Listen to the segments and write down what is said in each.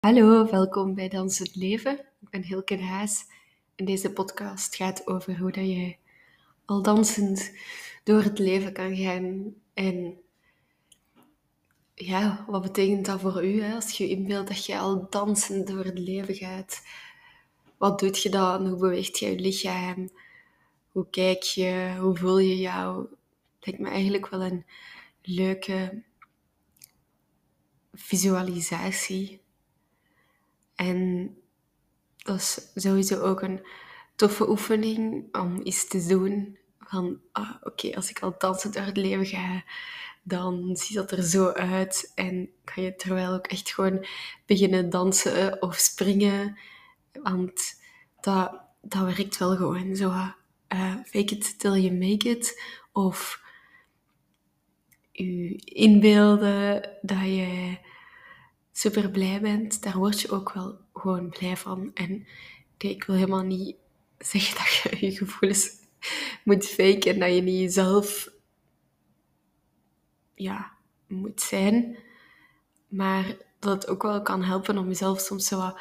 Hallo, welkom bij Dansend Leven. Ik ben Hilke de Haas en deze podcast gaat over hoe dat je al dansend door het leven kan gaan. En ja, wat betekent dat voor u als je inbeeldt dat je al dansend door het leven gaat? Wat doet je dan? Hoe beweegt je je lichaam? Hoe kijk je? Hoe voel je jou? Lijkt me eigenlijk wel een leuke visualisatie en dat is sowieso ook een toffe oefening om iets te doen. Van, ah, oké, als ik al dansend door het leven ga, dan ziet dat er zo uit. En kan je terwijl ook echt gewoon beginnen dansen of springen. Want dat, dat werkt wel gewoon zo. Uh, fake it till you make it. Of je inbeelden dat je super blij bent, daar word je ook wel gewoon blij van. En ik wil helemaal niet zeggen dat je je gevoelens moet faken en dat je niet jezelf ja, moet zijn. Maar dat het ook wel kan helpen om jezelf soms zo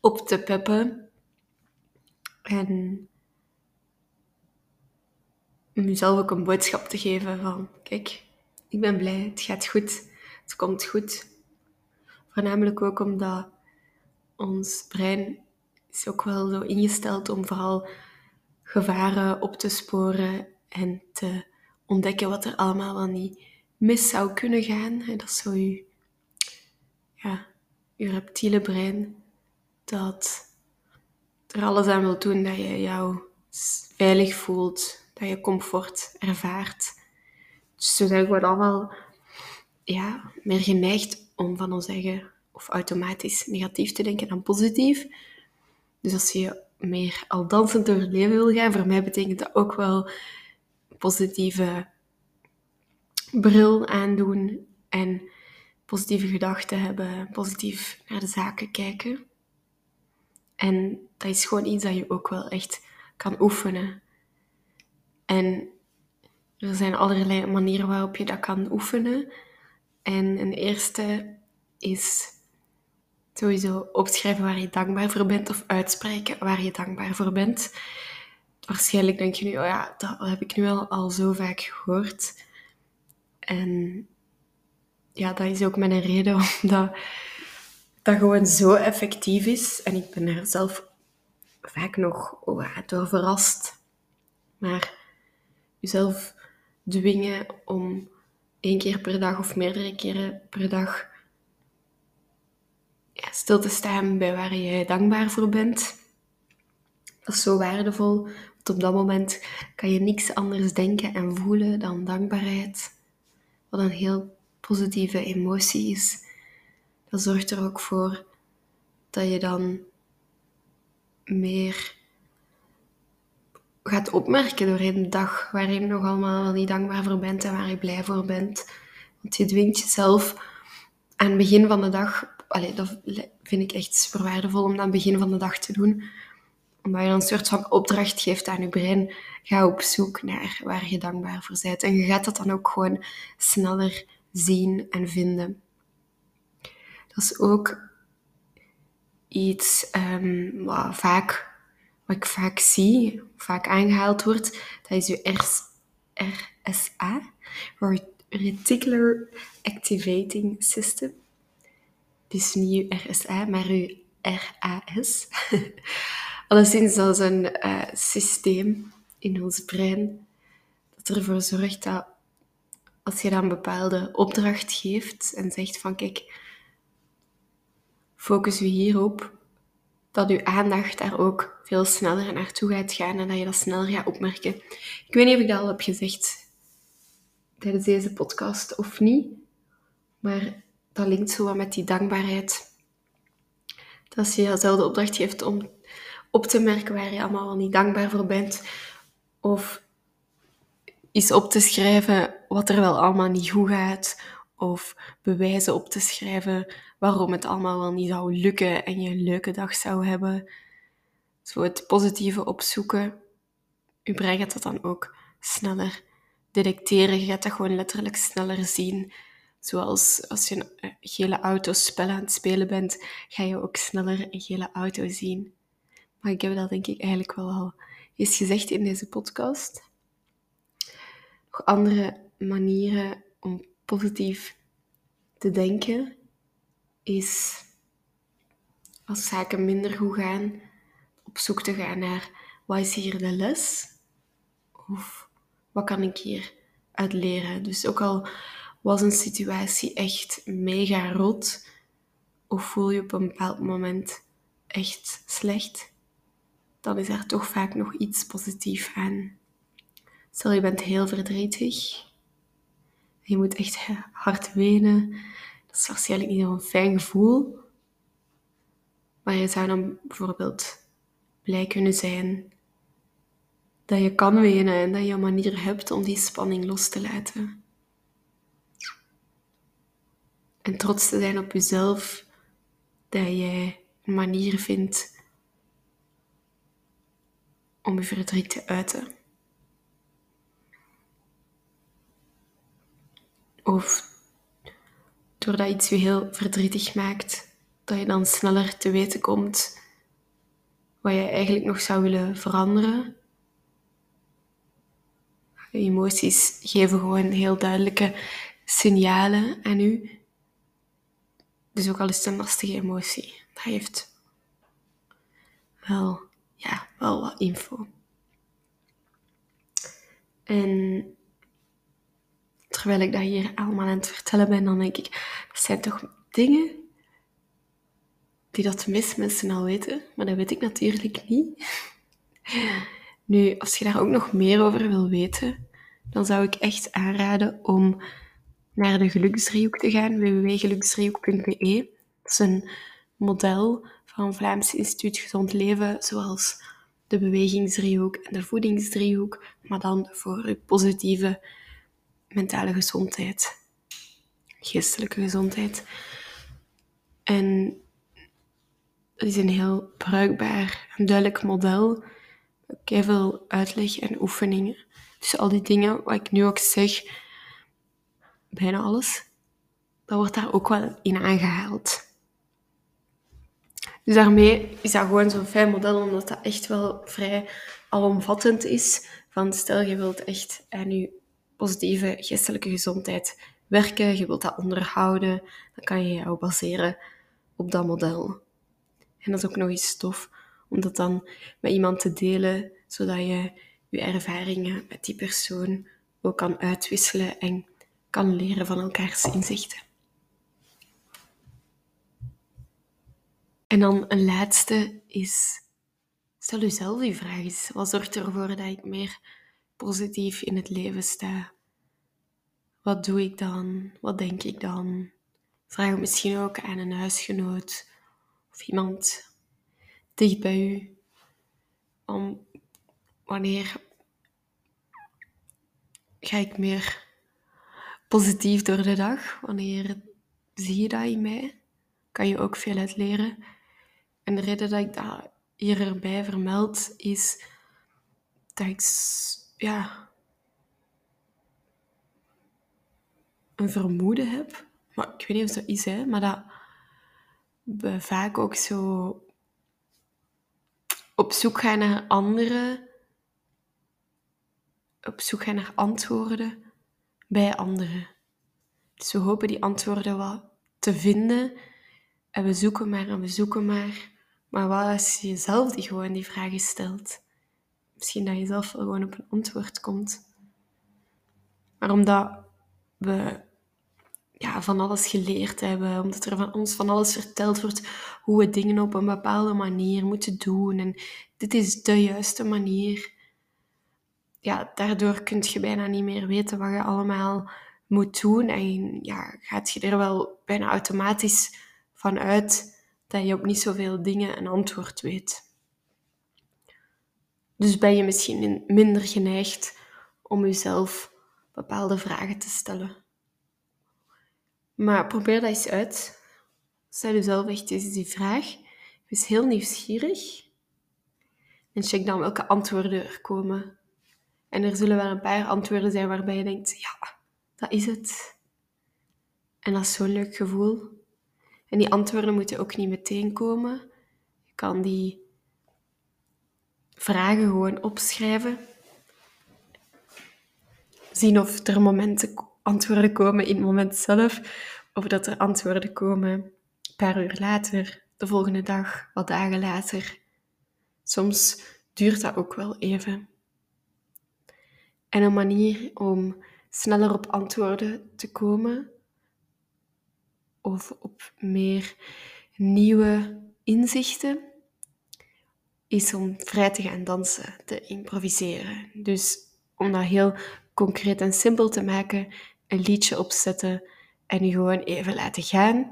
op te peppen. En om jezelf ook een boodschap te geven van, kijk, ik ben blij, het gaat goed, het komt goed. Voornamelijk ook omdat ons brein is ook wel zo ingesteld om vooral gevaren op te sporen en te ontdekken wat er allemaal wel niet mis zou kunnen gaan. Dat is zo je, ja, je reptiele brein dat er alles aan wil doen dat je jou veilig voelt, dat je comfort ervaart. Dus zo zijn we allemaal ja, meer geneigd om van ons eigen of automatisch negatief te denken dan positief. Dus als je meer al dansend door het leven wil gaan, voor mij betekent dat ook wel positieve bril aandoen en positieve gedachten hebben, positief naar de zaken kijken. En dat is gewoon iets dat je ook wel echt kan oefenen. En er zijn allerlei manieren waarop je dat kan oefenen. En een eerste is sowieso opschrijven waar je dankbaar voor bent of uitspreken waar je dankbaar voor bent. Waarschijnlijk denk je nu, oh ja, dat heb ik nu al, al zo vaak gehoord. En ja, dat is ook mijn reden, omdat dat gewoon zo effectief is. En ik ben er zelf vaak nog door verrast. Maar jezelf dwingen om één keer per dag of meerdere keren per dag ja, stil te staan bij waar je dankbaar voor bent. Dat is zo waardevol, want op dat moment kan je niks anders denken en voelen dan dankbaarheid. Wat een heel positieve emotie is. Dat zorgt er ook voor dat je dan meer gaat opmerken doorheen de dag waar je nog allemaal wel niet dankbaar voor bent en waar je blij voor bent. Want je dwingt jezelf aan het begin van de dag, allee, dat vind ik echt super waardevol om dat aan het begin van de dag te doen. Omdat je dan een soort van opdracht geeft aan je brein. Ga op zoek naar waar je dankbaar voor bent. En je gaat dat dan ook gewoon sneller zien en vinden. Dat is ook iets um, wat vaak wat ik vaak zie, vaak aangehaald wordt, dat is je RSA, Reticular Activating System. Dus niet je RSA, maar je RAS. Alleszins dat is een uh, systeem in ons brein dat ervoor zorgt dat als je dan een bepaalde opdracht geeft en zegt van kijk, focus je hierop, dat je aandacht daar ook veel sneller naartoe gaat gaan en dat je dat sneller gaat opmerken. Ik weet niet of ik dat al heb gezegd tijdens deze podcast of niet, maar dat linkt zo wat met die dankbaarheid. Dat als je jezelf de opdracht geeft om op te merken waar je allemaal wel niet dankbaar voor bent, of iets op te schrijven wat er wel allemaal niet goed gaat, of bewijzen op te schrijven waarom het allemaal wel niet zou lukken en je een leuke dag zou hebben. Zo het positieve opzoeken. Je brein gaat dat dan ook sneller detecteren. Je gaat dat gewoon letterlijk sneller zien Zoals als je een eh, gele autospel aan het spelen bent, ga je ook sneller een gele auto zien. Maar ik heb dat denk ik eigenlijk wel al eens gezegd in deze podcast. Nog andere manieren om positief te denken is als zaken minder goed gaan, op zoek te gaan naar wat is hier de les? Of wat kan ik hier uit leren? Dus ook al was een situatie echt mega rot, of voel je op een bepaald moment echt slecht, dan is er toch vaak nog iets positiefs aan. Stel je bent heel verdrietig, je moet echt hard wenen. Dat is waarschijnlijk niet zo'n fijn gevoel. Maar je zou dan bijvoorbeeld blij kunnen zijn dat je kan wenen en dat je een manier hebt om die spanning los te laten. En trots te zijn op jezelf dat jij een manier vindt om je verdriet te uiten. Of doordat iets je heel verdrietig maakt, dat je dan sneller te weten komt wat je eigenlijk nog zou willen veranderen. Emoties geven gewoon heel duidelijke signalen aan u. Dus ook al is het een lastige emotie, dat heeft wel, ja, wel wat info. En terwijl ik dat hier allemaal aan het vertellen ben, dan denk ik, dat zijn toch dingen die dat meeste mensen al weten, maar dat weet ik natuurlijk niet. Nu, als je daar ook nog meer over wil weten, dan zou ik echt aanraden om naar de geluksdriehoek te gaan, www.geluksdriehoek.be. Dat is een model van Vlaams Instituut Gezond Leven, zoals de bewegingsdriehoek en de voedingsdriehoek, maar dan voor je positieve mentale gezondheid, geestelijke gezondheid. En het is een heel bruikbaar en duidelijk model. Met veel uitleg en oefeningen. Dus al die dingen wat ik nu ook zeg, bijna alles, dat wordt daar ook wel in aangehaald. Dus daarmee is dat gewoon zo'n fijn model, omdat dat echt wel vrij alomvattend is. Van stel je wilt echt aan je positieve geestelijke gezondheid werken, je wilt dat onderhouden, dan kan je jou baseren op dat model. En dat is ook nog eens tof om dat dan met iemand te delen, zodat je je ervaringen met die persoon ook kan uitwisselen en kan leren van elkaars inzichten. En dan een laatste is, stel jezelf die vraag eens, wat zorgt ervoor dat ik meer positief in het leven sta? Wat doe ik dan? Wat denk ik dan? Vraag misschien ook aan een huisgenoot of iemand dicht bij u. Om wanneer ga ik meer positief door de dag? Wanneer zie je dat in mij? Kan je ook veel uit leren. En de reden dat ik dat hier erbij vermeld is dat ik ja, een vermoeden heb. Maar ik weet niet of dat is, hè, maar dat we vaak ook zo op zoek gaan naar anderen, op zoek gaan naar antwoorden bij anderen. Dus we hopen die antwoorden wat te vinden en we zoeken maar en we zoeken maar. Maar wat als je zelf die gewoon die vragen stelt? Misschien dat je zelf wel gewoon op een antwoord komt. Maar omdat we ja, van alles geleerd hebben, omdat er van ons van alles verteld wordt hoe we dingen op een bepaalde manier moeten doen. En dit is de juiste manier. Ja, daardoor kun je bijna niet meer weten wat je allemaal moet doen. En ja, gaat je er wel bijna automatisch van uit dat je op niet zoveel dingen een antwoord weet. Dus ben je misschien minder geneigd om jezelf bepaalde vragen te stellen. Maar probeer dat eens uit. Stel jezelf echt eens die vraag. Wees heel nieuwsgierig. En check dan welke antwoorden er komen. En er zullen wel een paar antwoorden zijn waarbij je denkt, ja, dat is het. En dat is zo'n leuk gevoel. En die antwoorden moeten ook niet meteen komen. Je kan die vragen gewoon opschrijven. Zien of er momenten antwoorden komen in het moment zelf, of dat er antwoorden komen een paar uur later, de volgende dag, wat dagen later. Soms duurt dat ook wel even. En een manier om sneller op antwoorden te komen of op meer nieuwe inzichten is om vrij te gaan dansen, te improviseren. Dus om dat heel concreet en simpel te maken, een liedje opzetten en je gewoon even laten gaan.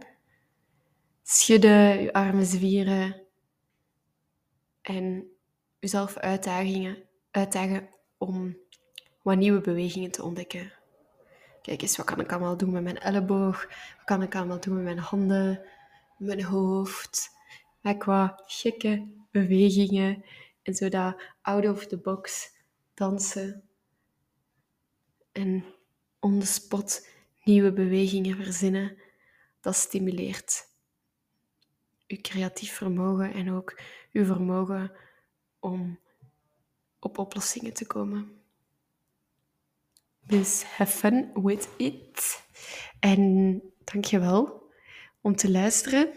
Schudden, je armen zwieren en jezelf uitdagingen, uitdagen om wat nieuwe bewegingen te ontdekken. Kijk eens, wat kan ik allemaal doen met mijn elleboog? Wat kan ik allemaal doen met mijn handen, mijn hoofd? Met qua gekke bewegingen en zo dat out of the box dansen. En on the spot nieuwe bewegingen verzinnen, dat stimuleert uw creatief vermogen en ook uw vermogen om op oplossingen te komen. Dus have fun with it. En dankjewel om te luisteren.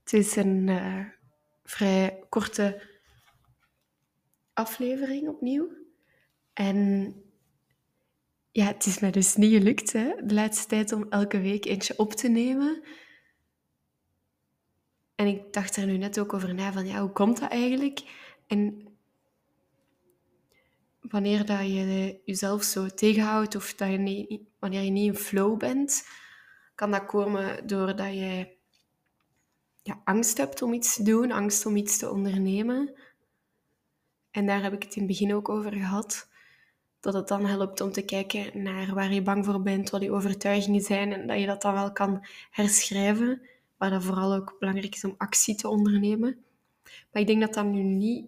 Het is een uh, vrij korte aflevering opnieuw. En ja, het is mij dus niet gelukt hè, de laatste tijd om elke week eentje op te nemen. En ik dacht er nu net ook over na van ja, hoe komt dat eigenlijk? En wanneer dat je jezelf zo tegenhoudt of dat je wanneer je niet in flow bent, kan dat komen doordat je ja, angst hebt om iets te doen, angst om iets te ondernemen. En daar heb ik het in het begin ook over gehad. Dat het dan helpt om te kijken naar waar je bang voor bent, wat je overtuigingen zijn en dat je dat dan wel kan herschrijven. Maar dat vooral ook belangrijk is om actie te ondernemen. Maar ik denk dat dat nu niet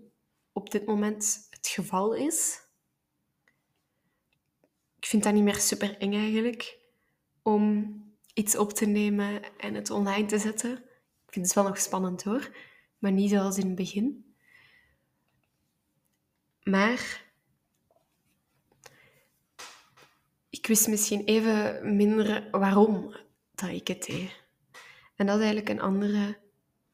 op dit moment het geval is ik vind dat niet meer super eng eigenlijk om iets op te nemen en het online te zetten. Ik vind het wel nog spannend hoor, maar niet zoals in het begin. Maar ik wist misschien even minder waarom dat ik het deed. En dat is eigenlijk een andere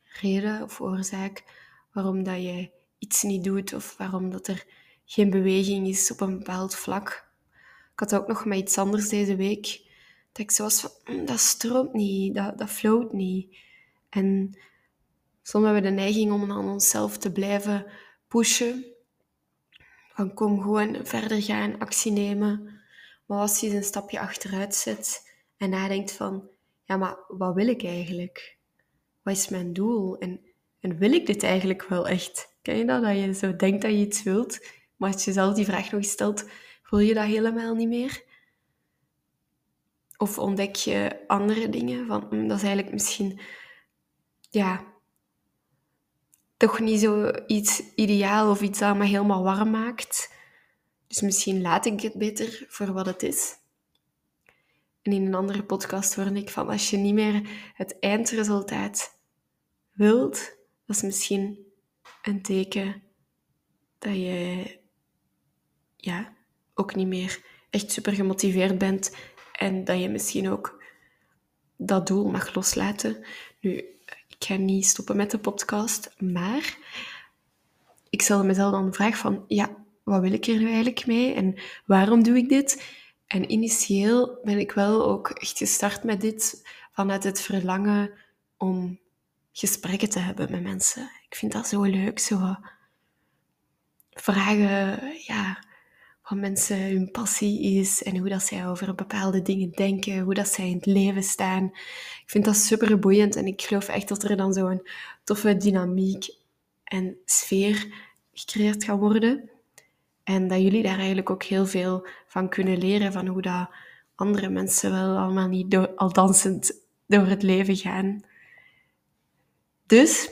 reden of oorzaak waarom dat je iets niet doet of waarom dat er geen beweging is op een bepaald vlak ik had ook nog met iets anders deze week. Dat ik zo was van, mm, dat stroomt niet, dat, dat float niet. En soms hebben we de neiging om aan onszelf te blijven pushen. Van kom gewoon verder gaan, actie nemen. Maar als je een stapje achteruit zet en nadenkt van, ja, maar wat wil ik eigenlijk? Wat is mijn doel? En, wil ik dit eigenlijk wel echt? Ken je dat? Dat je zo denkt dat je iets wilt, maar als je jezelf die vraag nog eens stelt, Voel je dat helemaal niet meer? Of ontdek je andere dingen van hm, dat is eigenlijk misschien ja, toch niet zo iets ideaal of iets dat me helemaal warm maakt. Dus misschien laat ik het beter voor wat het is. En in een andere podcast hoorde ik van als je niet meer het eindresultaat wilt, dat is misschien een teken dat je ja, ook niet meer echt super gemotiveerd bent en dat je misschien ook dat doel mag loslaten. Nu, ik ga niet stoppen met de podcast, maar ik stelde mezelf dan de vraag van, ja, wat wil ik er nu eigenlijk mee en waarom doe ik dit? En initieel ben ik wel ook echt gestart met dit vanuit het verlangen om gesprekken te hebben met mensen. Ik vind dat zo leuk, zo vragen, ja, wat mensen hun passie is en hoe dat zij over bepaalde dingen denken, hoe dat zij in het leven staan. Ik vind dat super boeiend en ik geloof echt dat er dan zo'n toffe dynamiek en sfeer gecreëerd gaat worden. En dat jullie daar eigenlijk ook heel veel van kunnen leren, van hoe dat andere mensen wel allemaal niet al dansend door het leven gaan. Dus,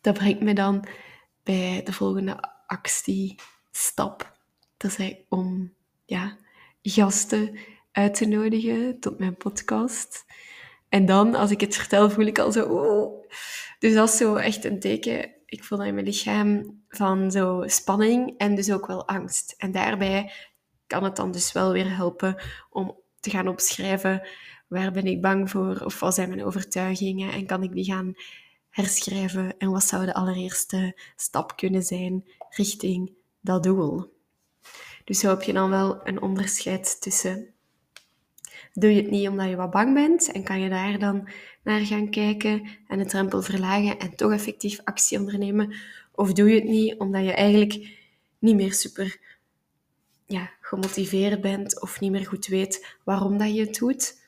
dat brengt me dan bij de volgende actiestap. Dat is om ja, gasten uit te nodigen tot mijn podcast. En dan, als ik het vertel, voel ik al zo... Oh. Dus dat is zo echt een teken. Ik voel dat in mijn lichaam van zo spanning en dus ook wel angst. En daarbij kan het dan dus wel weer helpen om te gaan opschrijven waar ben ik bang voor of wat zijn mijn overtuigingen en kan ik die gaan herschrijven en wat zou de allereerste stap kunnen zijn richting dat doel. Dus zo heb je dan wel een onderscheid tussen doe je het niet omdat je wat bang bent en kan je daar dan naar gaan kijken en de drempel verlagen en toch effectief actie ondernemen? Of doe je het niet omdat je eigenlijk niet meer super ja, gemotiveerd bent of niet meer goed weet waarom dat je het doet?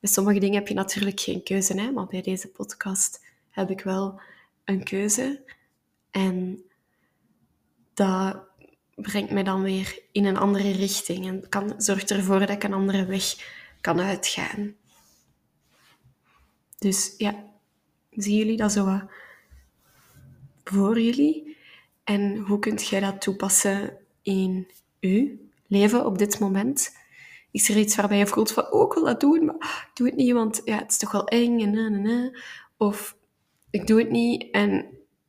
Bij sommige dingen heb je natuurlijk geen keuze, hè? maar bij deze podcast heb ik wel een keuze. En dat brengt mij dan weer in een andere richting en kan, zorgt ervoor dat ik een andere weg kan uitgaan. Dus ja, zien jullie dat zo voor jullie? En hoe kunt jij dat toepassen in uw leven op dit moment? Is er iets waarbij je voelt van, oh, ik wil dat doen, maar ik doe het niet, want ja, het is toch wel eng en na, na, na. Of ik doe het niet en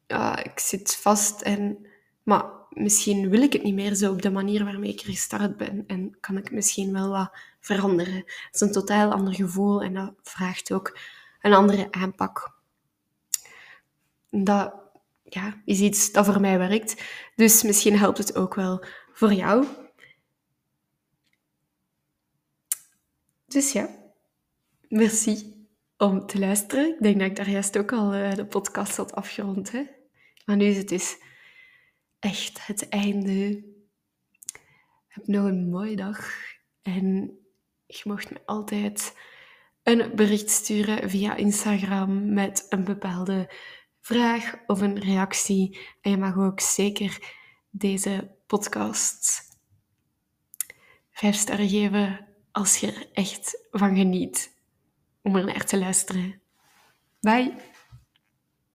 ja, ik zit vast en... Maar misschien wil ik het niet meer zo op de manier waarmee ik er gestart ben. En kan ik misschien wel wat veranderen. Het is een totaal ander gevoel en dat vraagt ook een andere aanpak. Dat ja, is iets dat voor mij werkt. Dus misschien helpt het ook wel voor jou. Dus ja, merci om te luisteren. Ik denk dat ik daar juist ook al eh, de podcast had afgerond. Hè? Maar nu is het dus echt het einde. Heb nog een mooie dag. En je mocht me altijd een bericht sturen via Instagram met een bepaalde vraag of een reactie. En je mag ook zeker deze podcast vijf sterren geven als je er echt van geniet om er naar te luisteren. Bye!